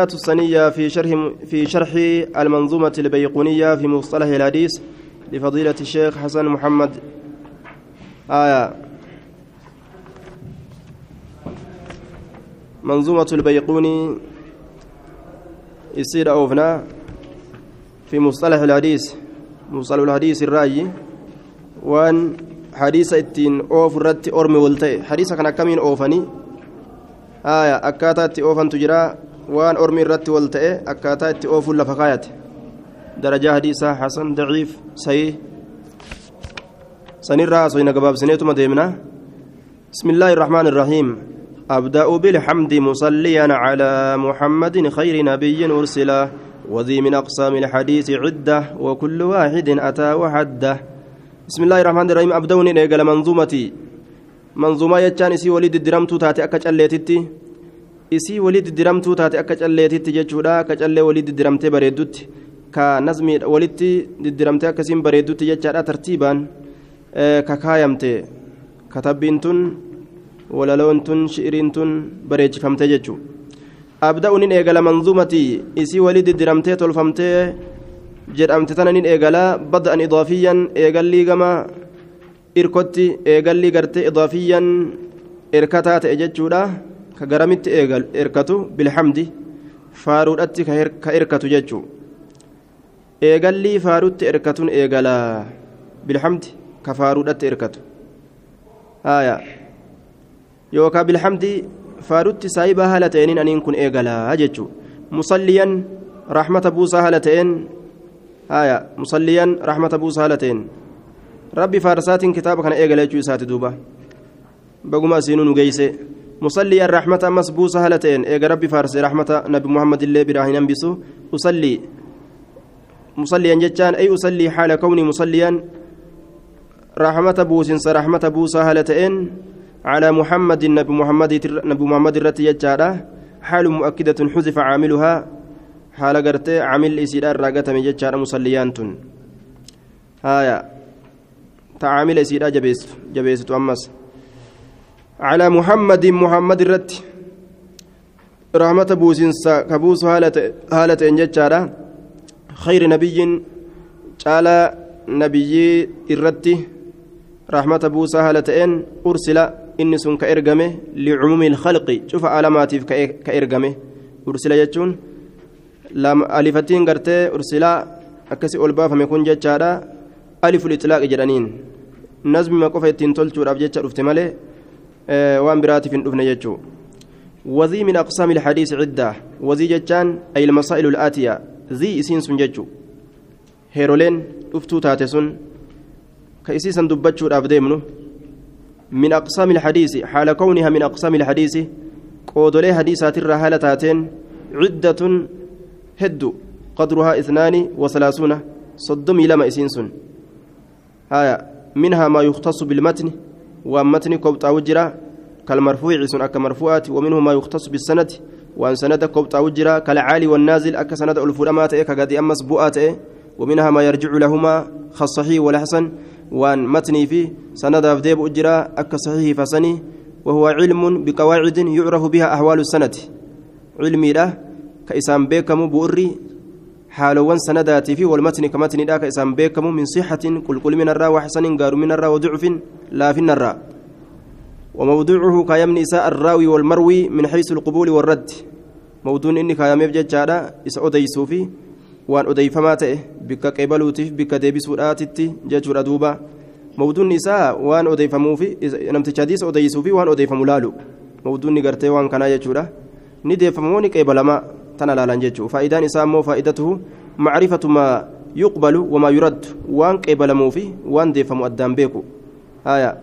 السنية في شرح في شرح المنظومة البيقونية في مصطلح الحديث لفضيلة الشيخ حسن محمد. آية. منظومة البيقوني يصير أوفنا في مصطلح الحديث. مصطلح الحديث الرأي. وأن حديث التين أوف الرت أرمي ولتي. حديث كان كمين أوفني. آية. أكاتات أوفن تجرى waan ormi irratti wal ta'e akkaataa itti oofuun lafa kaayate. Darajaa hadiisaa hasan daciif sayii sanirraa hasoyna gabaabsineetuma deemna. بسم الله الرحمن الرحيم أبدأ بالحمد مصليا على محمد خير نبي أرسل وذي من أقسام الحديث عدة وكل واحد أتى وحده بسم الله الرحمن الرحيم أبدأ نيجل منظومتي منظومة يجان سي وليد الدرمتو تاتي أكا isii walii diddiramtuu taate akka calleetitti jechuudha. Akka callee walii diddiramtee bareeddutti ka nazmii walitti diddiramtee akkasiin bareeddutti jechaadha tartiibaan. Ka kaayamte katabbiin tun walaloon tun shi'iriin tun bareechifamte jechuudha abda'u nin eegala manzuumatii isii walii diddiramtee tolfamtee jedhamte tana nin eegala. Bada'an idaafiyyan eegallii gama irkotti eegallii gartee idaafiyyan erkataa ta'e jechuudha. Ka garamitti erkatu bilhamdi faaruudhatti ka erkatu jechuu. Eegallii faaruutti erkatuun eegalaa bilhamdi ka faaruudhatti erkatu. Haya yookaan bilhamdi faaruutti saayibaa haala ta'een aniin kun eegalaa jechuu. Musalliyan rahmata buusaa haala ta'een haya musalliyan rahmata buusaa haala ta'een. Rabbi faarsaatiin kitaaba kana eegala jechuu isaati duuba. Baguma asiinuu nu. مصلي الرحمة مسبوسة هلتين إيجا ربي فارس رحمة نبي محمد الله براهن بسو أصلي مصليا جتان أي أصلي حال كوني مصليا رحمة بوسن رحمة بوسة هلتين على محمد نبي محمد نبي محمد الرتي جتارة حال مؤكدة حذف عاملها حال قرتي عامل إسيدار راقة من جتارة مصليان هايا تعامل إسيدار جبيس جبيس تؤمس على محمد محمد الرت. رحمة بوسنسا كبوس هالة هالة إنجتشارا خير نبي قال نبي الرت. رحمة بوسا هالة إن أرسل إني سن كإرقمه لعموم الخلق. شوف علامات كإرقمه أرسل يجون لم ألفتين قرتي أرسل. أكسي أولبا فميكون جتشارا ألف الإطلاق جرانين. نزم ما قفت تنتولت ورابجتشا رفت مالي. Waan biraatiif hin dhufne jechuu وذي من أقسام الحديث عدة وذي جتان أي المسائل الآتية ذي إسين سن جتشو هيرولين أفتو تاتسون كإسيسا دبتشو الأفديمنو من أقسام الحديث حال كونها من أقسام الحديث قودولي حديثات الرهالة تاتين عدة هد قدرها اثنان وثلاثون صدمي لما إسين سن هايا منها ما يختص بالمتن ومتن كوبتا وجرا كالمرفوع سن أك مرفوعات ومنه ما يختص بالسند وأن سند كوبتا وجرا كالعالي والنازل أك سند الفرمات إيه كقد أمس بؤات إيه ومنها ما يرجع لهما خالصحيح والحسن وأن متني في سند أفديب أجرا أك صحيح فسني وهو علم بقواعد يعرف بها أحوال السند. علمي له كإسام بيكم بؤري حالوان سنداتي في والمتن كمتن ذاك إسام بيكم من صحة كل كل من الرا وحسن قار من الرا وضعف لا في الرا. وموضوعه كيم نساء الراوي والمروي من حيث القبول والرد. موضوع إني كيم يبجد جادا إس أديسو في. وأن أديف ماته بك قبلوتي بك ديبس وداتتي جاجور أدوبا موضوع نساء وأن أديف موفي نمت حديث أديسو في وأن أديف ملالو. موضوع نقرتي وأن كان يجورا نديف موني قبلما تنا لا لنجتشو فائدان فائدته معرفة ما يقبل وما يرد وان قبل موفي وان ديف مؤدام بيكو آية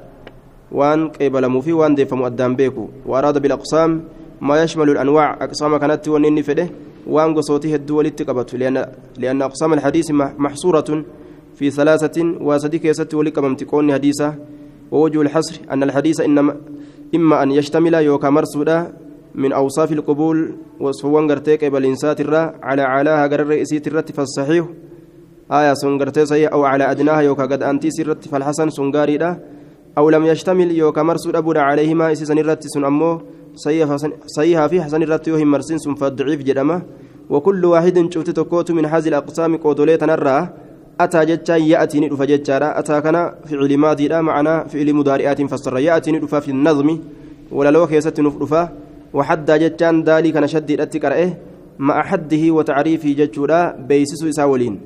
وان قبل موفي وان ديف مؤدام بيكو وأراد بالأقسام ما يشمل الأنواع أقسام كانت ونين فده وان قصوته الدول اتقبت لأن لأن أقسام الحديث محصورة في ثلاثة وصديق يست ولك ممتكون حديثة ووجه الحصر أن الحديث إنما إما أن يشتمل يوكا مرسودا من أوصاف القبول وصفوان قرتيك قبل إنسات الرا على علاها قرر رئيسيت الرت فالصحيح. آية سنقرتي صحيح. أو على أدناها يوكا قد أنتي سرت فالحسن سنقاري أو لم يشتمل يوكا مرسود أبونا عليهما إسيسن الرت سن أمو. صحيحة في حسن الرتيوه مرسين فالضعيف جدما. وكل واحد شفت تكوت من هذه الأقسام قودولي تنرى. أتى جتشا يأتي ندف جتشارا أتى كان فعل ماضي لا معنى فعل مضارئات فسر. يأتي ندف في النظم. ولا لو كيست ندفا وحد جتشان ذلك نشد الاتكرئه مع حده وتعريفه جتشورا بيسس إساولين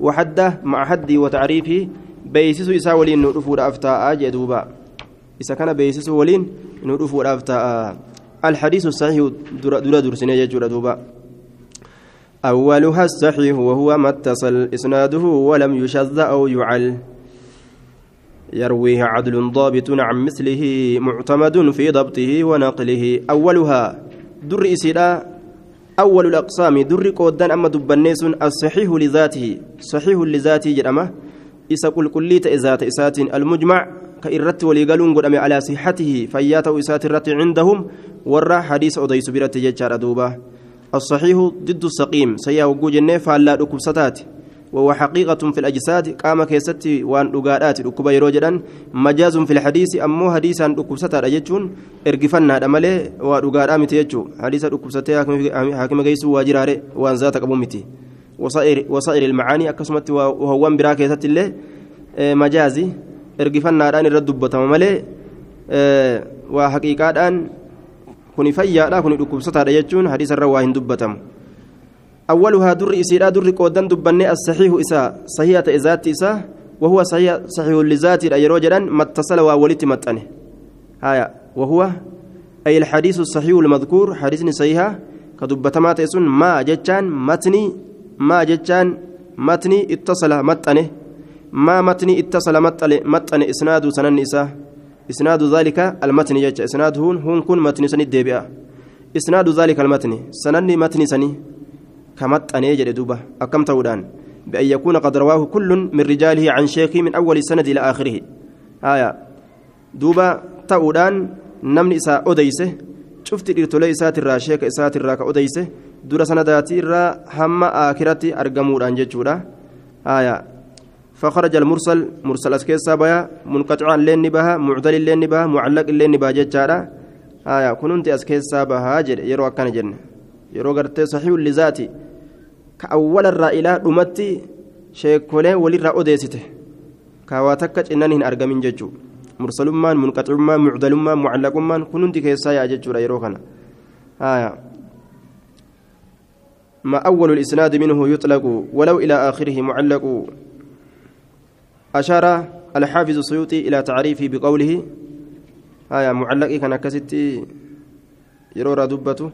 وحده مع حده وتعريفه بيسس إساولين ندفور أفتاء جدوبا. إذا كان بيسس ولين ندفور أفتاء الحديث الصحيح درا درسني جتشورا دوبا. أولها الصحيح وهو ما اتصل إسناده ولم يشذ أو يعل. يرويه عدل ضابط عن مثله معتمد في ضبطه ونقله. أولها در إسيرا أول الأقسام در قودان أما دبنيس الصحيح لذاته. صحيح لذاته جرمه. إسا كل كلية إذات إسات المجمع كإرت وليقلون قدام على صحته فيات إسات الرت عندهم. ورى حديث أديس برت ججار أدوبة. الصحيح ضد السقيم سيا وجوج النيف على ركوب ستات وهو حقيقة في الأجساد قام كيستي وان رقادات ركوب يروجدا مجاز في الحديث أمو حديثا ركوب ستات أجتون إرقفنا دمالي ورقادا متيجو حديث ركوب ستات حاكم قيس واجراري وان ذات قبو متي. وصائر وصائر المعاني أكسمت وهو برا كيست الله مجازي. إرقفنا دان الرد دبتما مالي وحقيقة kuni fayyaadha kuni dhukkubsataadha jechuun hadiisarra waa hin dubbatamu أولها در إسيرا در قودن دبني الصحيح إسا صحيحة إذات إسا وهو صحيح صحيح لذات الأجر وجدا ما اتصل وولت متنه. هايا وهو أي الحديث الصحيح المذكور حديث صحيحة كدبتما تيسون ما جتان متني ما جتان متني اتصل متنه. ما متني اتصل متنه إسناد سنن إسا. إسناد ذلك المتن يجت إسناد هون هون كن متن سني ديبئة إسناد ذلك المتن سنني متن سني. كمت أن يجد دوبة أكم تودان بأن يكون قد رواه كل من رجاله عن شيخه من أول السند إلى آخره آية دوبة تودان نمني إساء أديسه شفت إرتولي إسات الرا شيخ إسات الرا كأديسه دور سنداتي الرا هم آخرتي أرقمور أن جتشورا آية فخرج المرسل مرسل اسكيسا بها منقطعا لين بها معدل لين بها معلق لين بها ججارا آية كنت اسكيسا بها جر يرو كان جن يرو غرتي صحيح لذاتي كأول الرائلة دمتي شيكولي ولي أوديسته كواتك إنني أرقمين ججو مرسلمان منقطعمان معدلمان معلقمان كنت كيسا يا ججورا يرو كان آية ما أول الإسناد منه يطلق ولو إلى آخره معلق أشار الحافظ السيوطي إلى تعريفه بقوله آية معلق كان كستي يرورا دبته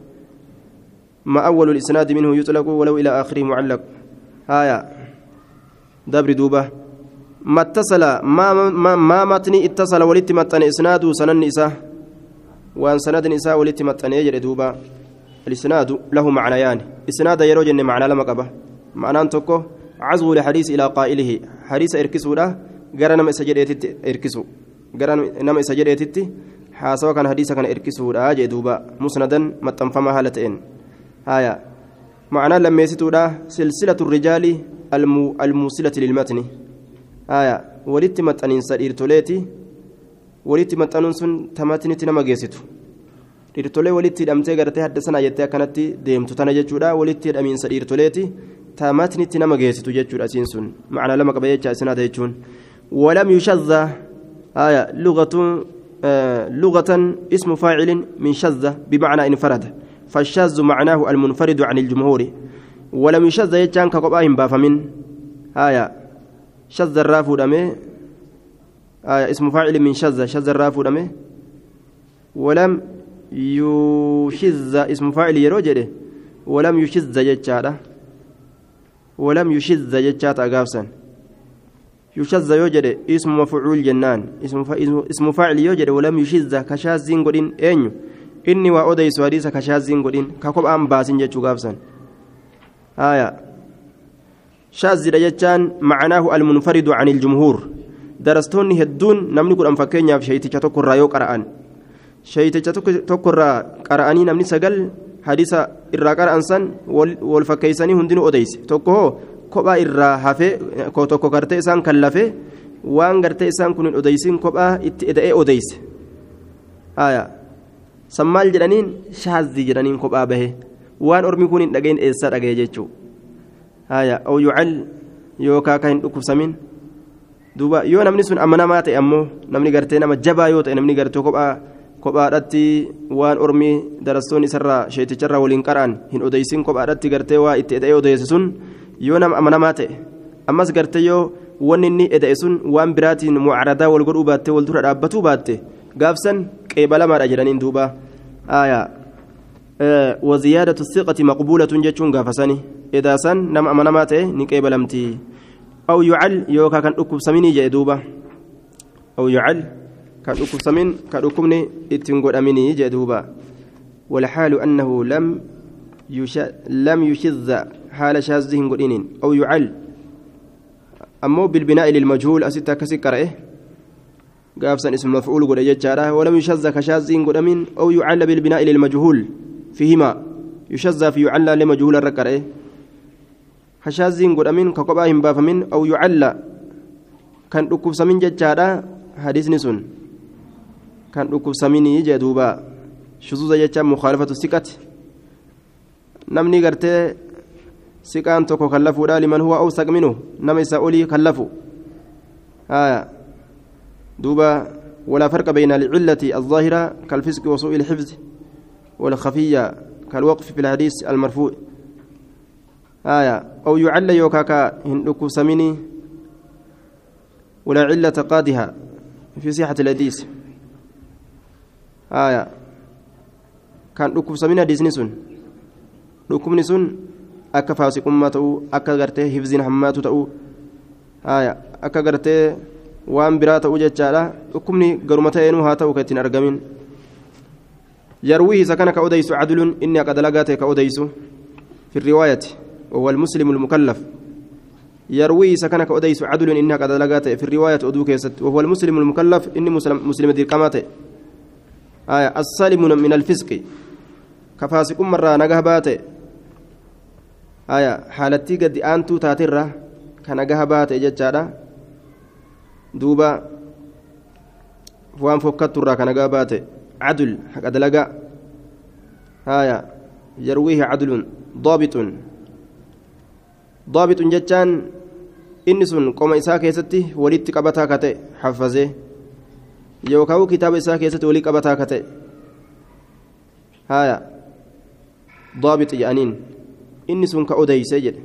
ما أول الإسناد منه يطلق ولو إلى آخره معلق. آية. دبر دوبة. ما اتصل ما ما, ما متني اتصل ولت متن إسناد سنن نساء. وأن سند نساء ولت متن يجري دوبة. الإسناد له معنيان. إسناد يروج معنى لما قبه. معنى تكو عزو الحديث إلى قائله. حديث إركسو له قرأ نما إسجدت إركسو. قرأ نما إسجدت حاسوا كان حديث كان إركسو له جدوبا مسندا متنفما هالتين. هايا معنى لما يسيتو له سلسلة الرجال المو الموصلة للمتن هايا ولدت متنين سرير توليتي ولدت متنون سن تماتني تنما جيسيتو dhiirtolee walitti hidhamtee gartee hadda sanaa jettee akkanatti deemtu tana jechuudha. Walitti hidhamiinsa dhiirtoleeti تاماتني نما جيست جتشور أسينسون معنى لما قبل يجا سنة يجون ولم يشذ آية لغة آه لغة اسم فاعل من شذ بمعنى انفرد فالشاذ معناه المنفرد عن الجمهور. ولم يشذ يجان كقبائن بافمن آية. شذ الرافو دمي. آية. اسم فاعل من شذ. شذ الرافو دمي. ولم يشذ. اسم فاعل يروجده ولم يشذ جتشاره ولم يشذ جتات أقافسا يشذ يوجد اسم مفعول جنان. اسم فاعل يوجد ولم يشذ. كشاذين قدين. أين إني وأوديس حديث كشاذين قدين كقب أم باسين جتشو قافسا آية شاذ جتان معناه المنفرد عن الجمهور درستوني هدون نمني قد أنفكين في شيء تكر رايو قرآن شيء تكر قرآني نمني سقل hadiisa irraa qara'ansan wal fakkeeysanii hundinuu odeyse tokko kophaa irraa hafee tokko gartee isaan kan lafee waan gartee isaan kun hin odeysin kophaa itti eda'ee odeyse aya sammaal jedhaniin shaazii jedhaniin kophaa bahe waan ormi kun hin dhagahin eessaa dhagaye jechuu haya oo yucal yookaa ka hin dhukkubsamin duuba yoo namni sun amanamaa ta'e ammoo namni gartee nama jabaa yoo ta'e namni gartee kophaa kophaadhatti waan ormi darastoon isarraa sheeticharraa waliin qara'an hin odeysin kophaadhatti gartee waa itti eda'ee odeesse sun yoo nama amanamaa ta'e ammas gartee yoo wanni inni eda'e sun waan biraatiin mucaradaa wal godhuu baattee wal dura dhaabbatuu baatte gaafsan qeebalamaadha jedhaniin duuba. Aayaa وزيادة الثقة مقبولة جتشون قافساني إذا سن نم أمنماته نكيبلمتي أو يعل يوكا كان أكب سميني جدوبة أو يعل كان أكب سمين كان أكبني اتنقل أميني جدوبة والحال أنه لم يش... لم يشذ حال شاذه قلين أو يعل أمو بالبناء للمجهول أسيتا كسكره قافسا اسم مفعول قد يجارة ولم يشذ كشاذ قدمين أو يعل بالبناء للمجهول فيهما يشذ في يعل لمجهول الركره كشاذ قدمين كقباهم بافمين أو يعل كان ركوب سمين ججارة حديث نسون كان ركوب سمين جدوبا شذوذ ججا مخالفة السكت نمني قرتي tokko kallafuudha liman huwa awsaq minhu. Nama isa olii kallafu آية دوبا ولا فرق بين العلة الظاهرة كالفسق وسوء الحفظ والخفية كالوقف في الحديث المرفوع. آية. أو يعل يوكاكا هندوكو سميني ولا علة قادها في صحة الحديث. آية. كان دوكو سميني حديث نسون. دوكو نسون akka faasiqummaa ta'uu akka gartee hifziin hammaatu ta'uu akka gartee waan biraa ta'uu jechaadha dhukkubni garuma ta'eenuu haa ta'u ka ittiin argamin yarwihi isa kana ka odeysu cadlun inni akka dalagaa ta'e ka odeysu fi riwaayati وهو المسلم المكلف يروي سكنك أديس عدل إنها قد لقات في الرواية أدوك وهو المسلم المكلف إني مسلم مسلم دير كماته آية السالم من الفسق كفاسق مرة haalattii gadi aantuu taatirra kana gaha baate jechaadha duuba waan fokkatturraa kana gaha baate cadul haqa dalaga aya yarwiihi cadulun daabixun daabixun jechaan inni sun qoma isaa keessatti walitti qabataa ka ta'e haffazee yookaan kitaaba isaa keessatti walii qabataa ka ta'e haya daabixi jedhaniin inni sun ka odeyse jedhe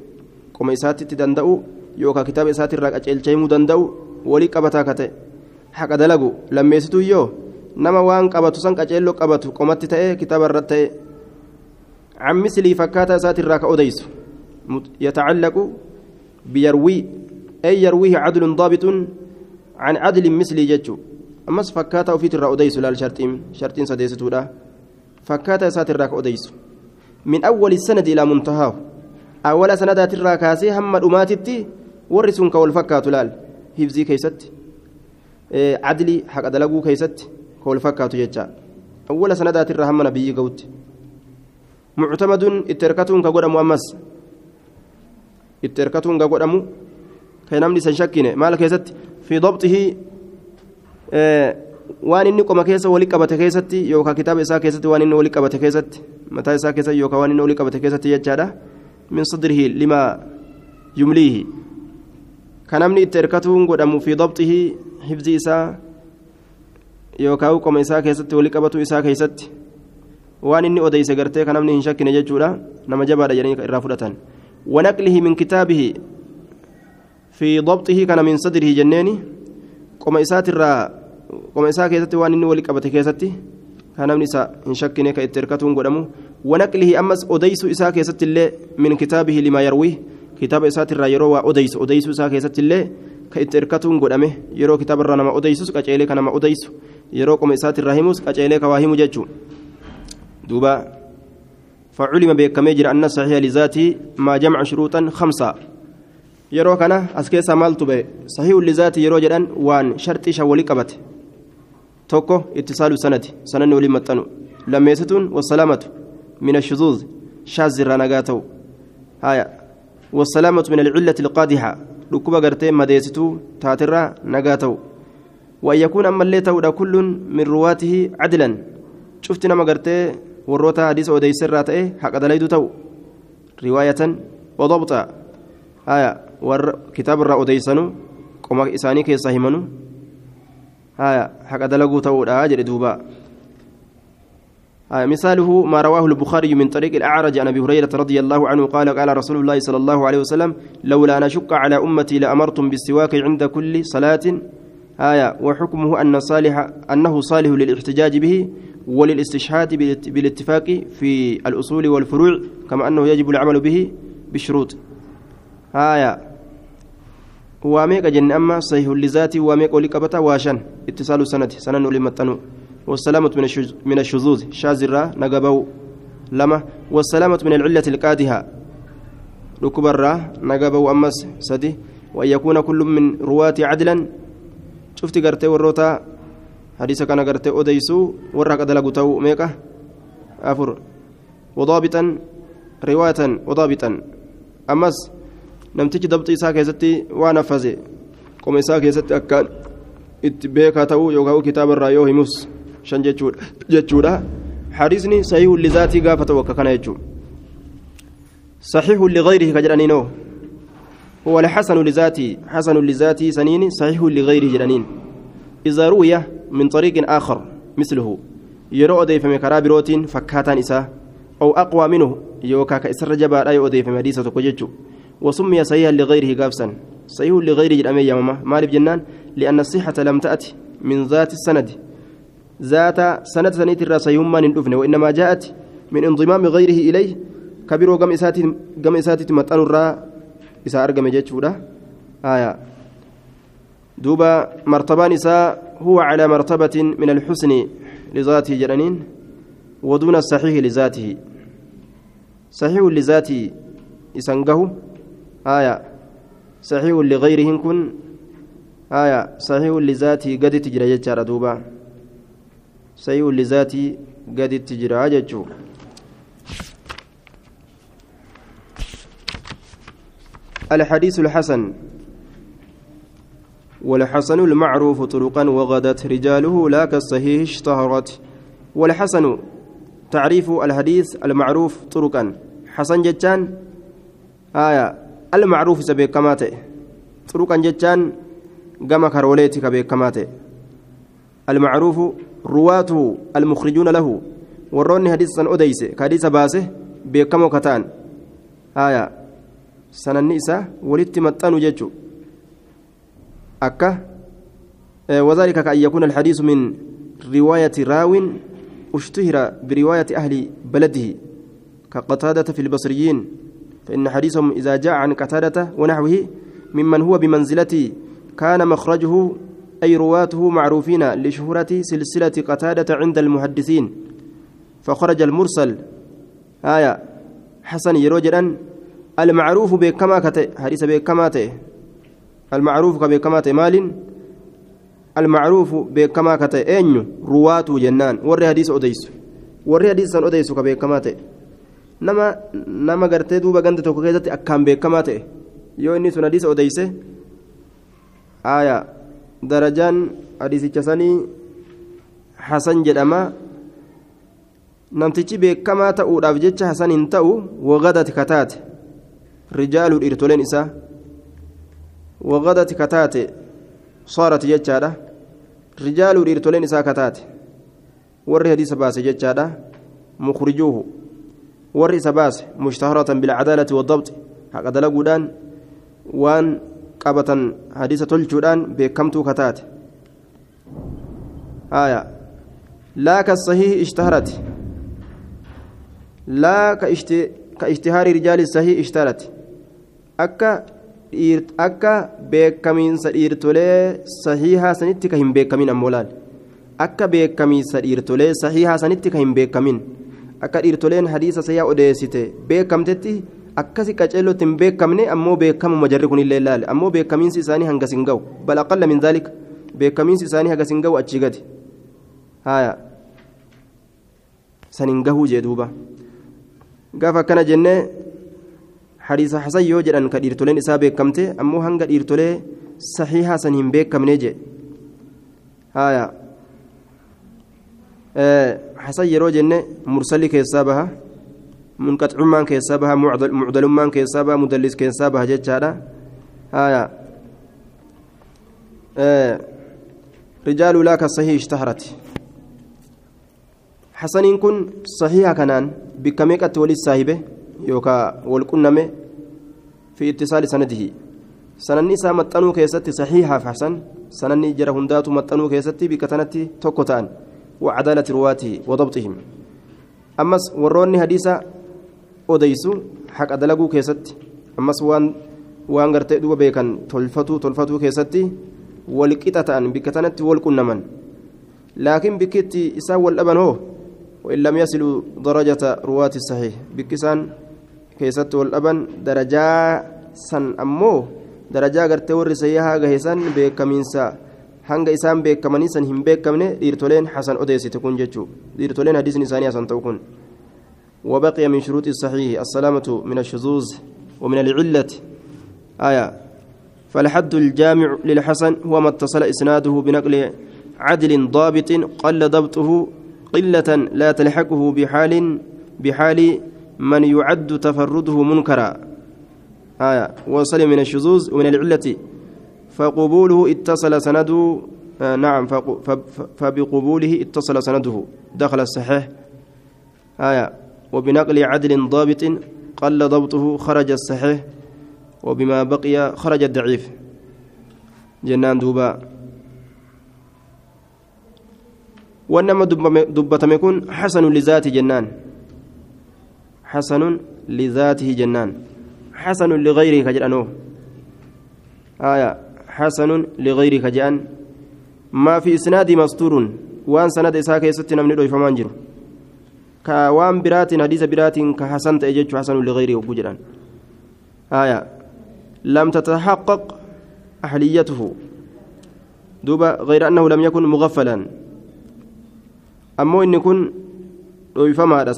qoma isaatitti danda'u yookaan kitaaba isaatirraa qaceelcha himuu danda'u walii qabataa ka ta'e haqa dalagu lammeessituu yoo nama waan qabatu san qaceelloo qabatu qomatti ta'e kitaaba irratti ta'e cammisilii fakkaataa isaatirraa ka odeysu yatacallaqu biyarwii ay yarwiihi cadlun daabitun can cadlin mislii jechuu ammas fakkaataa ofiitirraa odeysu laal sharxiin sharxiin sadeessituudha fakkaataa isaatirraa ka odeysu من أول السند إلى منتهاه أول سندات الراكاسي هم أماتتي ورسون كولفكات لال هفزي كيست إيه عدلي حق دلقو كيست كولفكات يجا أول سندات الرحمة نبي قوت معتمد اتركتون كقول مؤمس اتركتون كقول أمو كينامني سنشكين مالك كيست في ضبطه إيه waan inni qoma keessa walii qabate keessatti yookaan kitaaba isaa keessatti waan inni walii qabate keessatti mataa isaa keessa yookaan waan inni walii qabate keessatti jechaadha min sadrihi lima yumliihi kan namni itti hirkatuun godhamu fi dabxihi hifzi isaa yookaan qoma isaa keessatti walii qabatu isaa keessatti waan inni odeyse gartee kan namni hin shakkine jechuudha nama jabaadha jedhanii irraa fudhatan wanaqlihi min kitaabihi fi dabxihi kana min sadrihi jenneeni qoma isaatirraa qoma isaa keessatti waan inni walii qabate keessatti kan namni isa hin shakkine ka itti hirkatuun godhamu wanaqlihi ammas odeysu isaa keessatti illee min kitaabihi limaa yarwii kitaaba isaatirraa yeroo waa odeysu odeysu isaa keessatti illee ka itti hirkatuun godhame yeroo kitaabarraa nama odeysus qaceelee ka nama odeysu yeroo qoma isaatirraa himus qaceelee ka waa himu jechuu duuba فعلم بكم يجري أن صحيح لذاته ما جمع شروطا خمسة yeroo kana as keessaa maaltu ba'e sahiihu lizaati yeroo jedhan waan sharxii shan walii qabate tokko ittisaalu sanati sananni waliin maxxanu lammeessituun wasalaamatu min ashuzuuz shaazirraa nagaa ta'u haya min alcillati alqaadixa dhukkuba gartee madeessituu taatirraa nagaa ta'u وأن يكون أما اللي كل من رواته عدلا cufti nama gartee warroota hadiisa odeysirraa ta'e haqa dalaydu ta'u riwaayatan wadabxa haya warra kitaabarraa odeysanu qoma isaanii keessaa himanu haya haqa dalaguu ta'uudha jedhe duuba آه مثاله ما رواه البخاري من طريق الأعرج عن أبي هريرة رضي الله عنه قال قال رسول الله صلى الله عليه وسلم لولا أن أشق على أمتي لأمرتم بالسواك عند كل صلاة. آية وحكمه أن صالح أنه صالح للاحتجاج به وللاستشهاد بالاتفاق في الأصول والفروع كما أنه يجب العمل به بشروط. آية واميك جن أما صحيح لذاتي واميك ولقبتا واشن اتصال سند سنن لمتنو. والسلامة من الشذوذ. شاذرة نقبو لما. والسلامة من العلة القادحة. ركبرة نقبو أمس سدي. وأن يكون كل من رواة عدلا. شفت قرتي وروتا. حديث كان قرتي أديسو ورق دلقتو ميكا. أفر. وضابطا رواية وضابطا. أمس namtichi dabxii isaa keessatti waan haffase qoma isaa keessatti akkaan itti beekaa ta'uu yookaan kitaaba irraa yoo shan jechuudha. حديثني صحيح لذاتي قافة وككنا يجو صحيح لغيره كجرانين هو الحسن لذاتي حسن لذاتي سنين صحيح لغيره جرانين إذا روي من طريق آخر مثله يرو أديف مكرا بروتين فكاتان إساه أو أقوى منه يوكا كإسر جبا لا يؤديف مديسة كججو وسمي صحيحا لغيره قابسا صحيح لغيره جرامي يا ماما مالب جنان لأن الصحة لم تأتي من ذات السند ذات سند سنيت الرسيوم من الأفن وإنما جاءت من انضمام غيره إليه. كبير قم إساتي قم إساتي متأن الراء إسا أرقم آية. دوبا مرتبان إساء هو على مرتبة من الحسن لذاته جرانين ودون الصحيح لذاته. صحيح لذاته إسنقه آية. صحيح لغيره كن. آية. صحيح لذاته قد تجرى جتشار دوبا. صحيح لذاته قد تجرى جتشو الحديث الحسن. والحسن المعروف طرقا وغدت رجاله لا كالصحيح اشتهرت. والحسن تعريف الحديث المعروف طرقا. حسن جتان آية. المعروف سبيك كماته. طرقا جتان قام كروليتك بيك كماته. المعروف رواته المخرجون له وروني حديثا أديسه كحديث باسه بيكمو كتان آية sananni isaa walitti maxxanu jechuun akka وذلك كأن يكون الحديث من رواية راو اشتهر برواية أهل بلده كقتادة في البصريين فإن حديثهم إذا جاء عن قتادة ونحوه ممن هو بمنزلة كان مخرجه أي رواته معروفين لشهرة سلسلة قتادة عند المحدثين. فخرج المرسل. آية. حسن يروجرا المعروف بكما كته حديث بكما ته المعروف كبكما ته مال. المعروف بكما كته أين رواته جنان. ور حديث أديس. ور حديث أديس كبكما ته nama nama gartee duuba ganda tokko keessatti akkaan beekamaa ta'e yoo inni sun darajaan hadiisicha sanii hasan jedhama namtichi beekamaa ta'uudhaaf jecha hasan hin ta'u wagadati kataate rijaalu dhiirtoleen isaa wagadati kataate soorati jechaadha rijaalu dhiirtoleen isaa kataate warri hadiisa baase jechaadha mukrijuuhu warri isa baase mushtaharatan bilcadaalati waddabxi haqa dalaguudhaan waan qabatan hadiisa tolchuudhaan beekamtuu kataate aya laa kasahiihi ishtaharati laa ka ishtihaari rijaali sahii ishtaharati akka akka beekamiinsa dhiirtolee sahiihaa sanitti ka hin beekamin ammoo laal akka beekamiinsa dhiirtolee sahiihaa sanitti ka hin beekamin akka dhiirtoleen hadiisa sahiihaa odeessite beekamtetti akkasi qaceellotti hin beekamne ammoo beekamuma jarri kunillee laale ammoo beekamiinsi isaanii hangas hin ga'u bal aqalla min zaalika beekamiinsi isaanii hangas hin ga'u achii gadi haya san hin gahuu jee duuba gaafa akkana jennee hadiisa hasan yoo jedhan ka dhiirtoleen isaa beekamte ammoo hanga dhiirtolee sahiihaa san hin beekamne jee حسن جنة مرسل كيسابها منقطعمان كيسابها معدلمان كيسابها مدلس كيسابها جتشارا آية. آه رجال لا كالصحيح اشتهرت. حسنين كن صحيحة كنان. بكميكة ولي الصاحبة يوكا والكنمة في اتصال سنده سنني سا متنو كيستي صحيحة فحسن سنني جرى هندات متنو كيستي بكتنتي توكتان وعدالة رواته وضبطهم. أمس وروني حديثا أوديسو حق أدلقو كيستي أمس وان وان غرتي دوبا بيكن تلفتو تلفتو كيستي والقطة تان بكتنتي والكنمن لكن بكتي إسا والأبن هو وإن لم يصلوا درجة رواة الصحيح بكسان كيست والأبن درجة سن أمو درجة غرتي ورسيها غهسان بكمينسا hanga isaan beekamanii san hin beekamne dhiirtoleen hasan odeessite kun jechuu dhiirtoleen hadiisni isaanii hasan وبقي من شروط الصحيح السلامة من الشذوذ ومن العلة. آية فالحد الجامع للحسن هو ما اتصل إسناده بنقل عدل ضابط قل ضبطه قلة لا تلحقه بحال بحال من يعد تفرده منكرا. آية وصل من الشذوذ ومن العلة. فقبوله اتصل سنده آه نعم فبقبوله اتصل سنده. دخل الصحيح. آية وبنقل عدل ضابط قل ضبطه خرج الصحيح وبما بقي خرج الضعيف. جنان دوبا. وانما دبتم يكون حسن لذاته جنان. حسن لذاته جنان. حسن لغيره كجرانو آية. حسن لغيره كجان ما في إسناد مستور. وان سند إساك يستنا من دوي فمان جرو كوان برات حديث برات كحسن تأجج حسن لغيره وجران آية لم تتحقق أهليته دوبا غير أنه لم يكن مغفلا ammoo inni kun dhoyfamaadha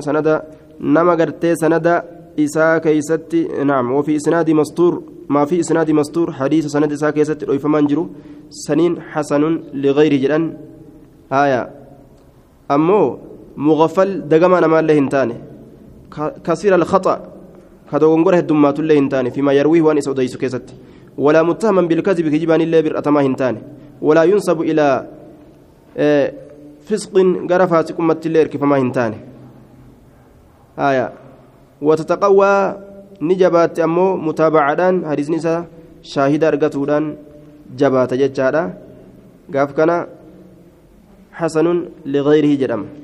sanada nama gartee sanada isaa keeysatti naam وفي إسناد مستور ما في إسناد مستور حديث سند إساء كيست دhoyfamaan jiru سنين حسن لغير جدًا آية أمو مغفل دقما نما الله هنتاني كثير الخطأ. كدوغنغره الدمات الله هنتاني فيما يرويه وان إسوديس كيست. ولا متهما بالكذب كجبان الله برأتما هنتاني ولا ينسب إلى آه فسق غير فاسق متلير كيف ما هنتاني آية. وتتقوى نجبات أمو متابعة حديث نساء شاهد أرقتودان جبات ججارة قاف كان حسن لغيره جرم.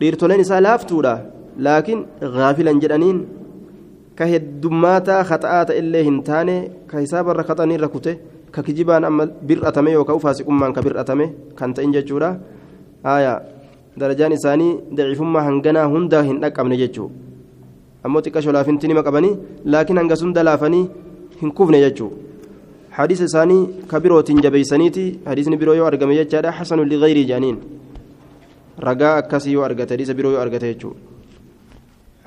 Dhiirtoleen isaa laaftuudha laakiin gaafilan jedhaniin ka heddummaata khaxa'aa illee hin taane ka hisaabarra khaxaniirra kute ka kijibaan amma bir'atame yookaan ufaasiqummaan ka bir'atame kan ta'in jechuudha aayaa darajaan isaanii daciifummaa hanganaa hunda hin dhaqqabne jechuudha ammoo xiqqa sholaafinti nima qabanii laakiin hanga sunda laafanii hin kufne jechuudha hadiisa isaanii ka birootiin jabeeysaniiti hadiisni biroo yoo argame jechaadha xasanu ligayrii jedhaniin hadiisa biroo yoo argate jechuudha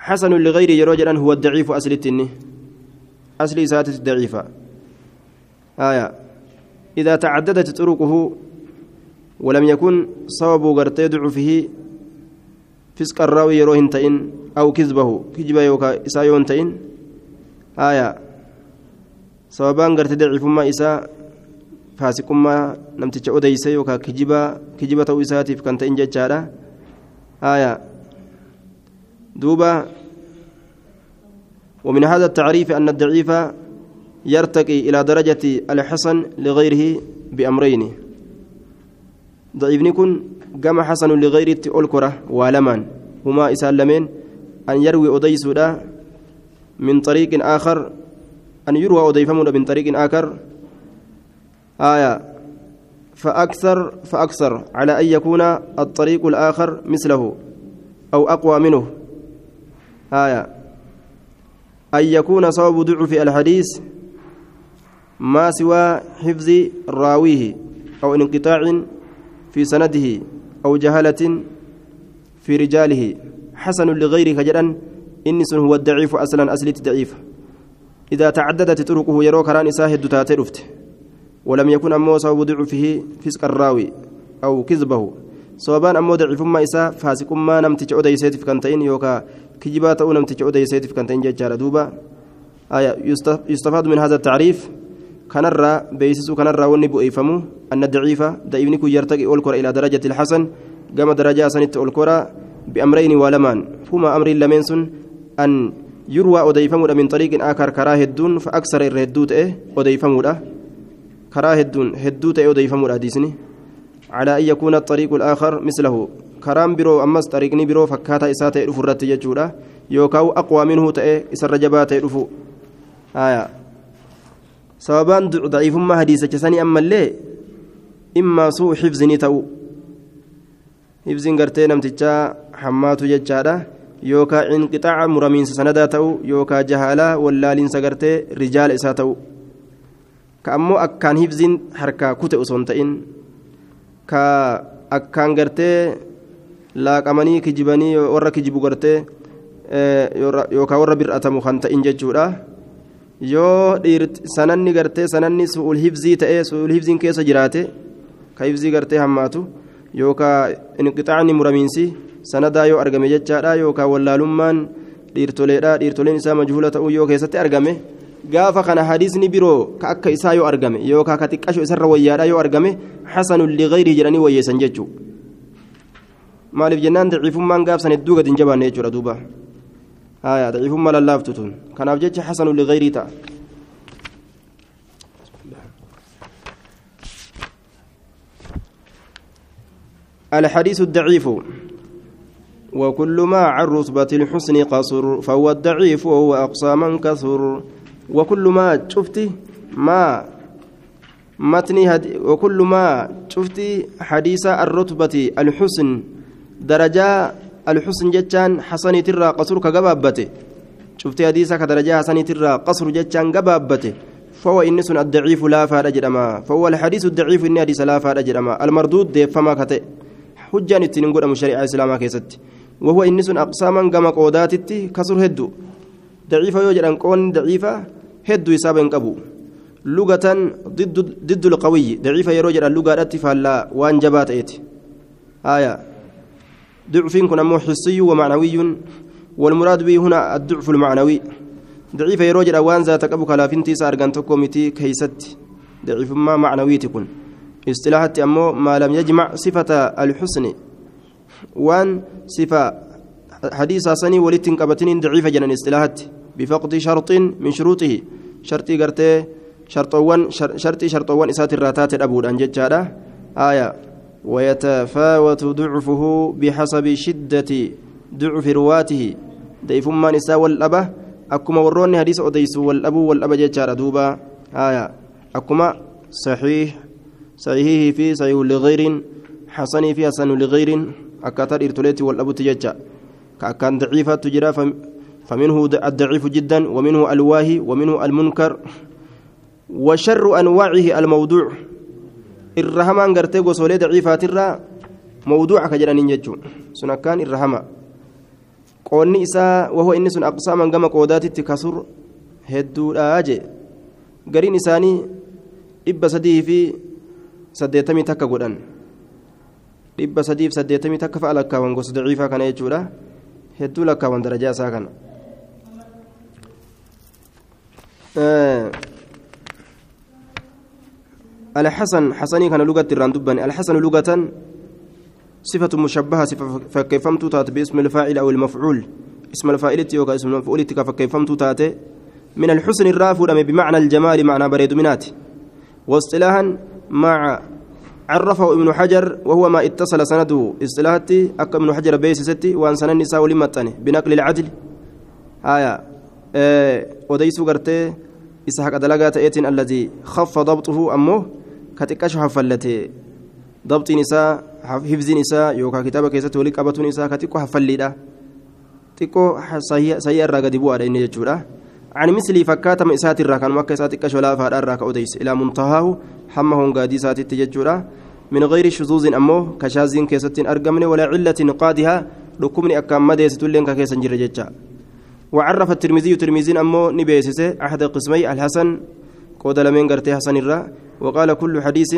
xasanu ligayrii yeroo jedhan huwa daciifu aslitti inni asli isaatitti daciifa aayaa إذا تعددت طرقه ولم يكن سبب غرتي ضعفه فسق الراوي يروهن تئن أو كذبه كذب يوكا إسايون تئن آية سببان غرتي ضعفما إساء فاسقما نمتج أديس يوكا كجبا كجبة إساتيف كان تئن ججارة آية دوبا ومن هذا التعريف أن الضعيف يرتقي إلى درجة الحسن لغيره بأمرين ضعيفني كن قام حسن لغيره أولكرة ولمن هما إسالمين أن يروي أديسودا من طريق آخر أن يروى أضيفمون من طريق آخر آية. فأكثر فأكثر على أن يكون الطريق الآخر مثله أو أقوى منه. آية. أن يكون صواب ضعف الحديث ما سوى حفظ راويه أو انقطاع في سنده أو جهالة في رجاله. حسن لغيره جدا. إنس هو الضعيف أصلا أصلت ضعيف إذا تعددت طرقه يروك ران ساهد تاترفت ولم يكن أمو صواب ضعفه فسق الراوي أو كذبه sababaan ammoo daciifummaa isaa faasiqummaa namticha odeyseetiif kan ta'in yookaan kijibaa ta'uu namticha odeyseetiif kan ta'in jechaadha duuba yustafaadu min haza tacriif kanarraa beeksisuu kanarraa wanni bu'eeffamu anna daciifa da'iifni kun yartaqi ol kora ilaa darajati ilhasan gama darajaa sanitti ol kora bi'amrayni waa lamaan huma amriin lameen sun an yurwaa odeyfamuudha min xariiqin akar karaa hedduun fa aksara irra hedduu ta'e odeyfamuudha karaa hedduun hedduu ta'e odeyfamuudha hadiisni على أن يكون الطريق الآخر مثله كرام برو أمس طريقني برو فكاتا إساتا يدفو الرت يجودا يوكاو أقوى منه تأي إسر رجبات يدفو آية sababaan daciifummaa hadiisa cesanii ammallee immaa suu xifzinii ta'u xifziin gartee namtichaa hammaatu jechaadha yookaa inqixaaca muramiinsa sanadaa ta'u yookaa jahaalaa wallaaliinsa gartee rijaala isaa ta'u ka ammoo akkaan xifziin harkaa kute osoo hin ta'in ka akkaan gartee laaqamanii kijibanii warra kijibu gartee yookaan warra bir'atamu kan ta'in jechuudha. yoo sananni gartee sananni su'ul hibzii ta'ee su'ul hibziin keessa jiraate ka hibzii gartee hammaatu yookaan inqixaacni muramiinsi sanadaa yoo argame jechaadha yookaan wallaalummaan dhiirtoleedha dhiirtoleen isaa majhuula ta'uu yoo keessatti argame gaafa kana hadiisni biroo ka akka isaa yoo argame yookaan ka xiqqasho isarra wayyaadha yoo argame hasanun liqayrii jedhanii wayyeessan jechuudha maaliif jennaan daciifummaan gaafsan hedduu gadi hin jabaanne jechuudha duuba. آية ضعيف ما للافتتون كان أبجد حسن لغيري تا الحديث الضعيف وكل ما عن رتبة الحسن قصر فهو الضعيف وهو أقصى من كثر وكل ما شفتي ما متني هد وكل ما شفتي حديث الرتبة الحسن درجة الحسن جتان حسن ترى قصر كجبابته شفت حديثك درجة حسن ترى قصر جتان جبابته فهو إنس الضعيف لا فارج جرما فهو الحديث الضعيف إن حديث لا فارج جرما المردود دي فما كته. حجان التنقل مشاريع الإسلام كيست. وهو إنس أقساما كما قوداتتي كسر هدو. ضعيف يوجد كون ضعيفة هدو يساب قبو لغة ضد ضد القوي ضعيفة يروجد اللغة فلا وان جبات آية ضعف كن أمو حسي ومعنوي والمراد به هنا الضعف المعنوي ضعيف يروجر أوان ذات أبو كلافنتي سارغان تكوميتي كيست ضعيف ما معنوي تكون اصطلاحات أمو ما لم يجمع صفة الحسن وان صفة حديث سني ولتن قبتين ضعيفة جنان إصطلاحات. بفقد شرط من شروطه. شرطي قرتي شرطوان شرطي شرطوان إسات الراتات الأبود. أنجد آية. ويتفاوت ضعفه بحسب شدة ضعف رواته. ضعف ما نساء والأبة. أكما وروني حديث أديس والأبو والأبا جيتشار دوبا. آية. أكما صحيح. صحيح في صحيح لغير. حسن في حسن لغير. أكثر إرتوليت والأبو تجتشا كأكان ضعيفة تجرى فمنه الضعيف جدا ومنه الواهي ومنه المنكر وشر أنواعه الموضوع daciifaatirraa mawduuca ka jedhaniin jechuun sun akkaan irra hama qoonni isaa wahoo inni sun aqsaaman gama qoodaatitti kasur hedduudhaa jee gariin isaanii dhibba sadii fi saddeettamii takka godhan dhibba sadii fi saddeettamii takka fa'a lakkaawan gosa daciifaa kana jechuudha hedduu lakkaawan darajaa isaa kana. الحسن حسني كان لغة الراندبان الحسن لغة صفة مشبهة صفة فكيفمت تات باسم الفاعل أو المفعول اسم الفاعل يوكا اسم المفعول فكيفمت تات من الحسن الرافع بمعنى الجمال معنى بريد منات واصطلاحا مع عرفه ابن حجر وهو ما اتصل سنده اصطلاحتي أك ابن حجر بيس ستي وأن سن النساء ولمتني بنقل العدل. آية آه وديسو قرتي إسحاق دلقات إيتين الذي خف ضبطه أمه كتكش حفلته ضبط نساء حفظ نساء يوكا كتابة كيسة قبط نساء كتكو xiqqoo sayyii irraa gadi bu'aadha inni jechuudha عن مثل فكاتم إسات الراكان مكة إسات كشولا فار الراك أوديس إلى منتهاه حمه قادي سات التججرة من غير شذوذ أمه كشاذين كيسة أرقمن ولا علة قادها ركمني أكام مديس تلين كيسة جرجتشا وعرف الترمذي ترمذي أمه نبيسس أحد قسمي الحسن قود لمن قرتي حسن الرا. وقال كل حديث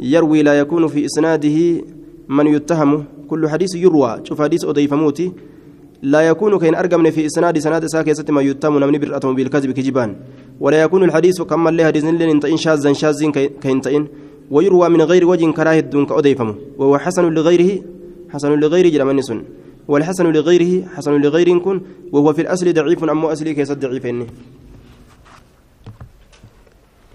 يروي لا يكون في إسناده من يتهم كل حديث يروى. شوف حديث أضيف موتي. لا يكون كين أرقمن في إسناد سناد ساكي ما يتهم نمني برأتهم بالكذب كجبان. ولا يكون الحديث كما اللي حديث لين تئن شاذا شاذين كين تئن. ويروى من غير وجه كراهة دون كأضيفمه وهو حسن لغيره حسن لغيره جرمان سن والحسن لغيره حسن لغير كن. وهو في الأصل ضعيف أم أصلي كيس ضعيفين